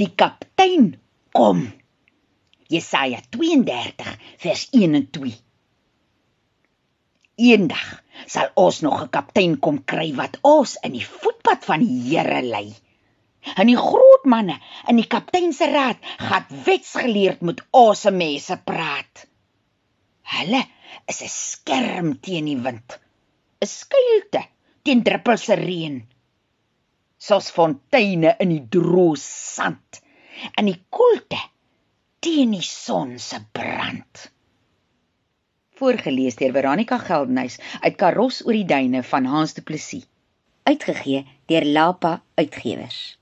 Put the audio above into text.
Die kaptein kom. Jesaja 32 vers 1 en 2. Eendag sal ons nog 'n kaptein kom kry wat ons in die voetpad van die Here lei. En die groot manne in die kaptein se raad gaan wetsgeleerd met ons mense praat. Hulle is 'n skerm teen die wind, 'n skuilte teen druppels se reën. Soos fonteine in die droë sand en die koelte teen die son se brand. Voorgeles deur Veronica Geldenhuys uit Karos oor die duine van Hans Du Plessis. Uitgegee deur Lapa Uitgewers.